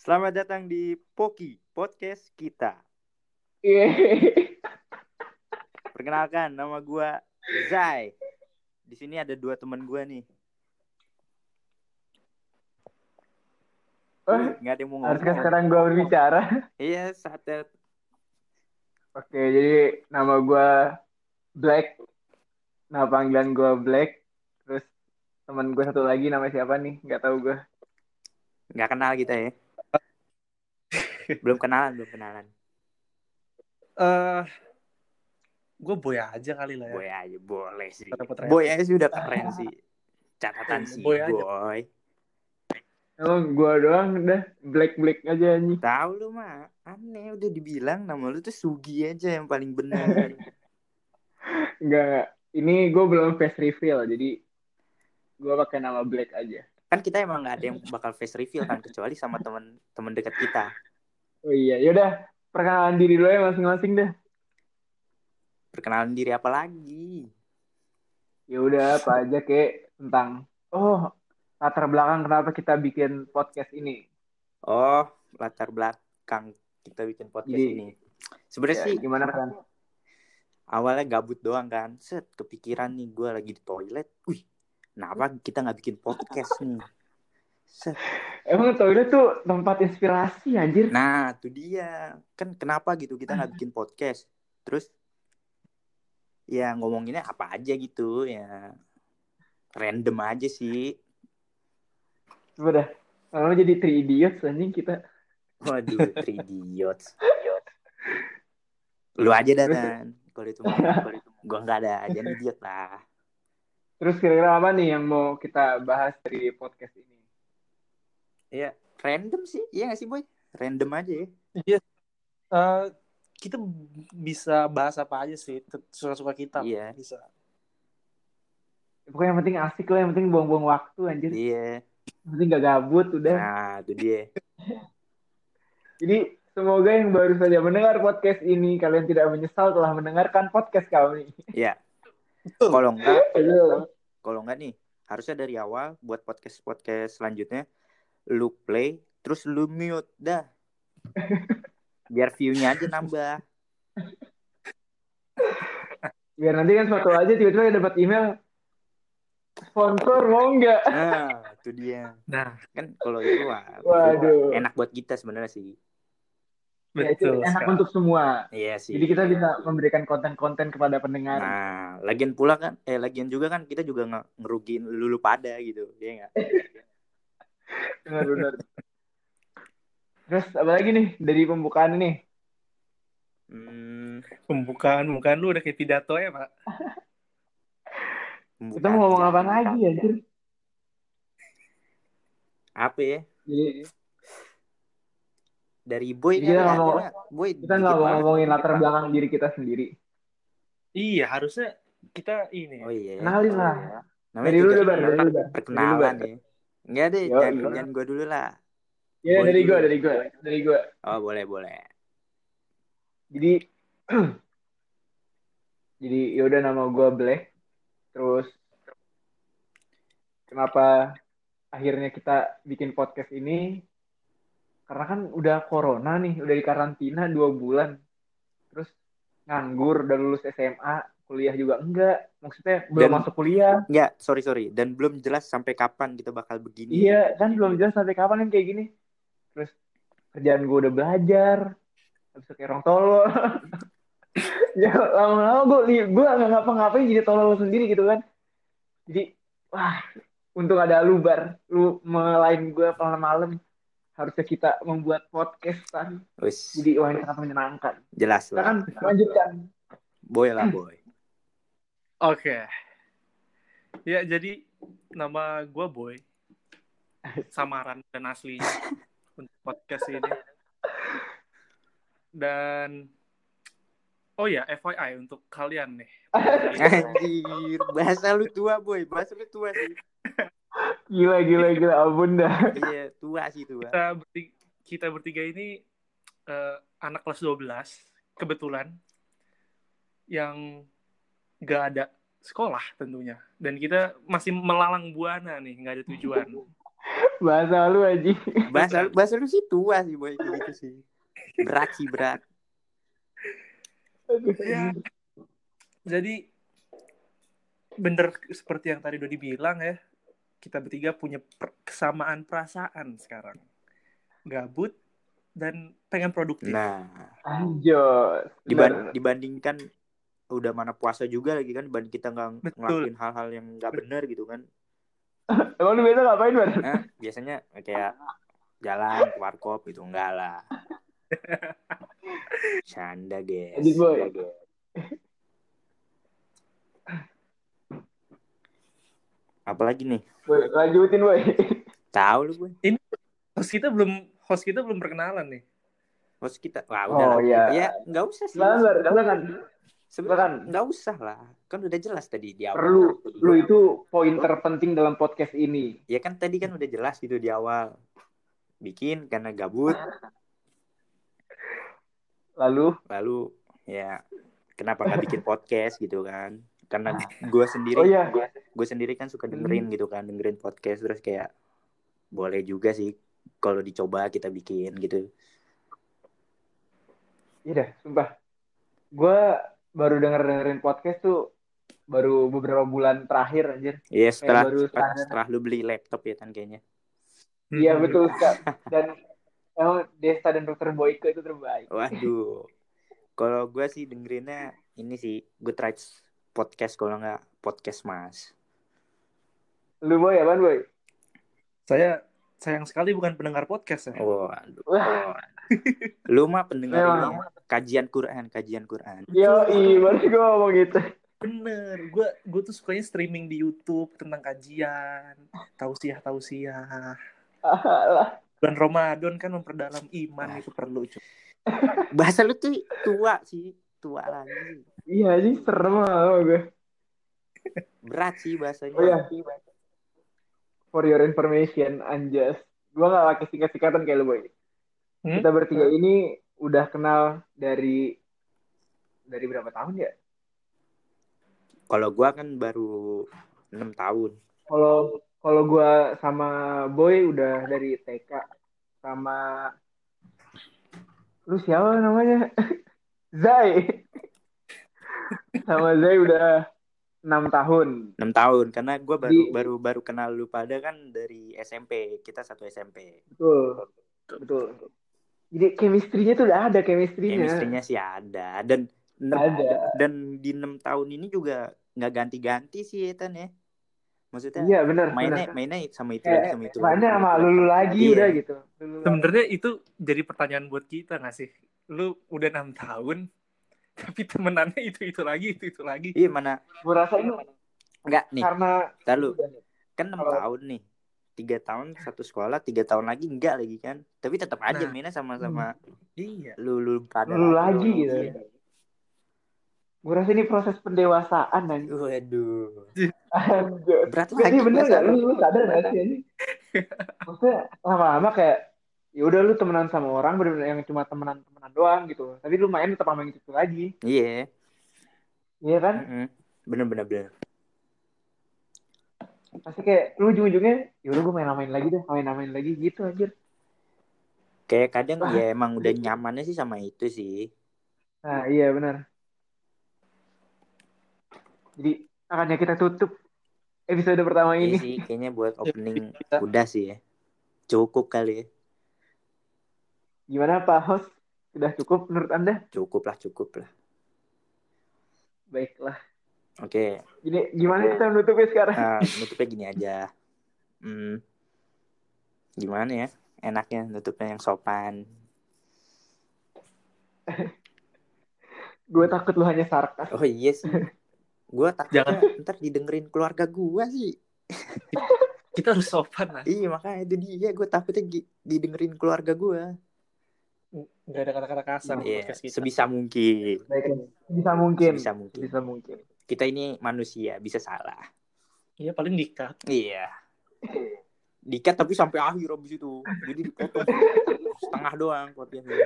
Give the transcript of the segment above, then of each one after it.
Selamat datang di Poki Podcast kita. Iya. Perkenalkan, nama gua Zai. Di sini ada dua teman gua nih. Oh, Nggak ada yang mau haruskah ngomong. sekarang gue berbicara? Iya, saatnya. Oke, jadi nama gue Black. Nah, panggilan gue Black. Terus teman gue satu lagi namanya siapa nih? Gak tahu gue. Nggak kenal kita ya. Belum kenalan, belum kenalan. eh gue boy aja kali lah ya. Boy aja, boleh sih. Boy aja sudah keren sih. Catatan sih, Boy aja. boy. Emang gue doang udah Black Black aja nih. Tahu lu mah, aneh udah dibilang nama lu tuh Sugi aja yang paling benar. Enggak. Ini gue belum face reveal, jadi gue pakai nama Black aja. kan kita emang nggak ada yang bakal face reveal kan kecuali sama teman-teman dekat kita. Oh iya, yaudah. Perkenalan diri dulu ya masing-masing deh. Perkenalan diri apa lagi? Ya udah, apa aja kek tentang oh latar belakang kenapa kita bikin podcast ini. Oh, latar belakang kita bikin podcast Jadi, ini. Sebenarnya Ya, sih gimana kan? awalnya gabut doang kan. Set, kepikiran nih gue lagi di toilet. Wih, kenapa kita nggak bikin podcast nih? Set. Emang toilet tuh tempat inspirasi anjir. Nah, itu dia. Kan kenapa gitu kita nggak bikin podcast? Terus ya ngomonginnya apa aja gitu ya. Random aja sih. Coba dah. Lama jadi three idiots anjing kita. Waduh, three idiots. Lu aja dah, Dan. Kalau itu mah, kalau itu gua nggak ada, jangan idiot lah. Terus kira-kira apa nih yang mau kita bahas dari podcast ini? Iya, random sih. Iya nggak sih, Boy? Random aja ya. Iya. Eh, kita bisa bahas apa aja sih, suka-suka kita. Iya. Bisa. Pokoknya yang penting asik lah, yang penting buang-buang waktu anjir. Iya. Yang penting gak gabut udah. Nah, itu dia. Jadi semoga yang baru saja mendengar podcast ini kalian tidak menyesal telah mendengarkan podcast kami. Iya. Kalau enggak, kalau enggak nih, harusnya dari awal buat podcast-podcast selanjutnya lu play terus lu mute dah. Biar view-nya aja nambah. Biar nanti kan suatu aja tiba-tiba dapat email sponsor mau nggak? Nah, itu dia. Nah, Kan kalau itu wah, Waduh. enak buat kita sebenarnya sih. Ya, itu betul. enak sekali. untuk semua. Iya sih. Jadi kita bisa memberikan konten-konten kepada pendengar. Nah, lagian pula kan, eh lagian juga kan kita juga nge- ngerugiin lulu pada gitu, ya nggak? Benar-benar. Terus apa lagi nih dari pembukaan ini? Hmm, Pembukaan, pembukaan lu udah kayak pidato ya, Pak. Kita mau ngomong apa lagi anjir? Apa ya? Jadi Dari boy kita mau- ada, boy. kita nggak mau ngomongin latar belakang diri kita sendiri. Iya, harusnya kita ini. Oh iya. Kenalin lah. Namanya Dari lu juga deh. Dari lu, perkenalan Bar. Enggak deh, Yo, jangan, jangan gua dulu lah. Ya dari gue, dari gue, dari gue. Oh boleh boleh. Jadi jadi yaudah nama gue Black. Terus kenapa akhirnya kita bikin podcast ini? Karena kan udah corona nih, udah di karantina dua bulan. Terus nganggur, udah lulus SMA, kuliah juga enggak. Maksudnya belum Dan- masuk kuliah. Enggak, sorry sorry. Dan belum jelas sampai kapan kita bakal begini. Iya, kan belum jelas sampai kapan kan kayak gini. Terus kerjaan gue udah belajar, habis kayak orang tolol. ya lama-lama gue gue nggak ngapa-ngapain jadi tolol sendiri gitu kan. Jadi wah untung ada lu bar, lu melain gue malam-malam harusnya kita membuat podcast kan. Jadi wah ini sangat menyenangkan. jelas Kita lah. kan lanjutkan. Boy lah boy. Oke. Ya, jadi nama gue Boy. Samaran dan aslinya untuk podcast ini. Dan oh ya, FYI untuk kalian nih. Anjir, bahasa lu tua boy. Bahasa lu tua sih. Gila gila gila ampun dah. Iya, tua sih tua. Kita bertiga, kita bertiga ini eh, anak kelas 12 kebetulan yang gak ada sekolah tentunya dan kita masih melalang buana nih nggak ada tujuan Bahasa lu aja. Bahasa bahasa lu sih tua sih boy gitu sih. Berat sih berat. Ya. Jadi bener seperti yang tadi udah dibilang ya, kita bertiga punya per- kesamaan perasaan sekarang. Gabut dan pengen produktif. Nah, Anjos. diban- dibandingkan udah mana puasa juga lagi kan dibanding kita nggak ngelakuin hal-hal yang nggak benar gitu kan. Emang lu biasa ngapain, Bar? Nah, biasanya kayak jalan ke warkop gitu enggak lah. Canda, guys. Lanjut, Boy. Apalagi nih? Boy, lanjutin, boy. Tahu lu gue. Host kita belum host kita belum perkenalan nih. Host kita. Wah, Oh, udah lah. iya. Ya, enggak usah sih. Silakan, Bar. Sebenarnya enggak usah lah. Kan udah jelas tadi di awal. Perlu, lu itu poin terpenting dalam podcast ini. Ya kan tadi kan udah jelas gitu di awal. Bikin karena gabut, Lalu, lalu ya kenapa nggak bikin podcast gitu kan? Karena gue sendiri oh iya, gue sendiri kan suka dengerin gitu kan dengerin podcast terus kayak boleh juga sih kalau dicoba kita bikin gitu iya sumpah. Gue baru denger dengerin podcast tuh baru beberapa bulan terakhir, anjir. ya setelah baru setelah, setelah lu beli laptop ya kan kayaknya Iya Hmm. betul Kak. Dan emang Desta dan Dokter Boyke itu terbaik. waduh kalau gue sih dengerinnya ini sih Good Rights podcast kalau nggak podcast mas Lu boy apaan boy? Saya sayang sekali bukan pendengar podcast ya. waduh Wah, lu mah pendengar Memang. ini ya. kajian Quran kajian Quran yo i, baru gue ngomong gitu. Bener, gue gue tuh sukanya streaming di YouTube tentang kajian, tausiah tausiah. Alah. Bulan Ramadan kan memperdalam iman itu perlu. cuy. bahasa lu tuh tua sih tua lagi Iya sih serem sama gue. berat sih bahasanya Oh iya. For your information, Anjas. Gue gak pakai singkat-singkatan kayak lu boy. Hmm? Kita bertiga ini udah kenal dari dari berapa tahun ya? kalau gua kan baru enam tahun Kalau kalau gue sama Boy udah dari TK sama lu siapa namanya? Zai. sama Zai udah enam tahun. enam tahun karena gue baru Di- baru baru kenal lu pada kan dari SMP kita satu SMP Betul. Betul. Jadi chemistry-nya tuh udah ada chemistry-nya. chemistry-nya sih ada dan Ada. dan di enam tahun ini juga nggak ganti-ganti sih Ethan ya maksudnya Iya benar. mainnya benar. mainnya sama itu Eh, sama itu Mainnya sama lulu lagi Iya. udah gitu. Lulu lagi. Sebenarnya itu jadi pertanyaan buat kita nggak sih? Lu udah enam tahun, tapi temenannya itu itu lagi itu itu lagi. iya mana Gue rasa ini enggak nih karena lu kan enam tahun nih tiga tahun satu sekolah tiga tahun lagi enggak lagi kan tapi tetap aja Nah. mainnya sama-sama Iya. lu lu pada lulu lagi gitu. Iya. Gue rasa ini proses pendewasaan dan waduh Anjir. berat lagi bener gak? Lu, lu sadar gak sih ini? Maksudnya lama-lama kayak ya udah lu temenan sama orang bener-bener yang cuma temenan-temenan doang gitu. Tapi lu main tetap sama yang itu lagi. iya Iya kan? Mm-mm. bener bener bener Pasti kayak lu ujung-ujungnya ya udah gue main-main lagi deh, main-main lagi gitu anjir. kayak kadang Wah. ya emang udah nyamannya sih sama itu sih Nah, iya benar. Jadi akannya kita tutup episode pertama Iya ini. sih kayaknya buat opening udah sih ya cukup kali ya Gimana Pak Host? Sudah cukup menurut Anda? cukup lah cukup lah Baiklah. Oke Gini, gimana kita menutupnya sekarang? nah, nutupnya gini aja hmm. gimana ya enaknya nutupnya yang sopan Gue takut lu hanya sarkas. oh iya sih gue takutnya Jangan. ntar didengerin keluarga gue sih Kita harus sopan lah. iya makanya itu dia gue takutnya didengerin keluarga gue Nggak ada kata-kata kasar di Iya, podcast kita. sebisa mungkin Baiklah. Bisa mungkin. sebisa mungkin Bisa mungkin. Kita ini manusia bisa salah Iya paling dikat. Iya. Dikat tapi sampai akhir abis itu. Jadi dipotong setengah doang podcastnya.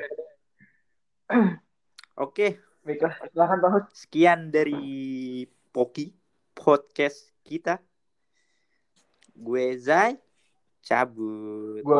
Oke, Baiklah, silakan Pak Host. sekian dari Poki podcast kita. Gue Zai cabut. Gua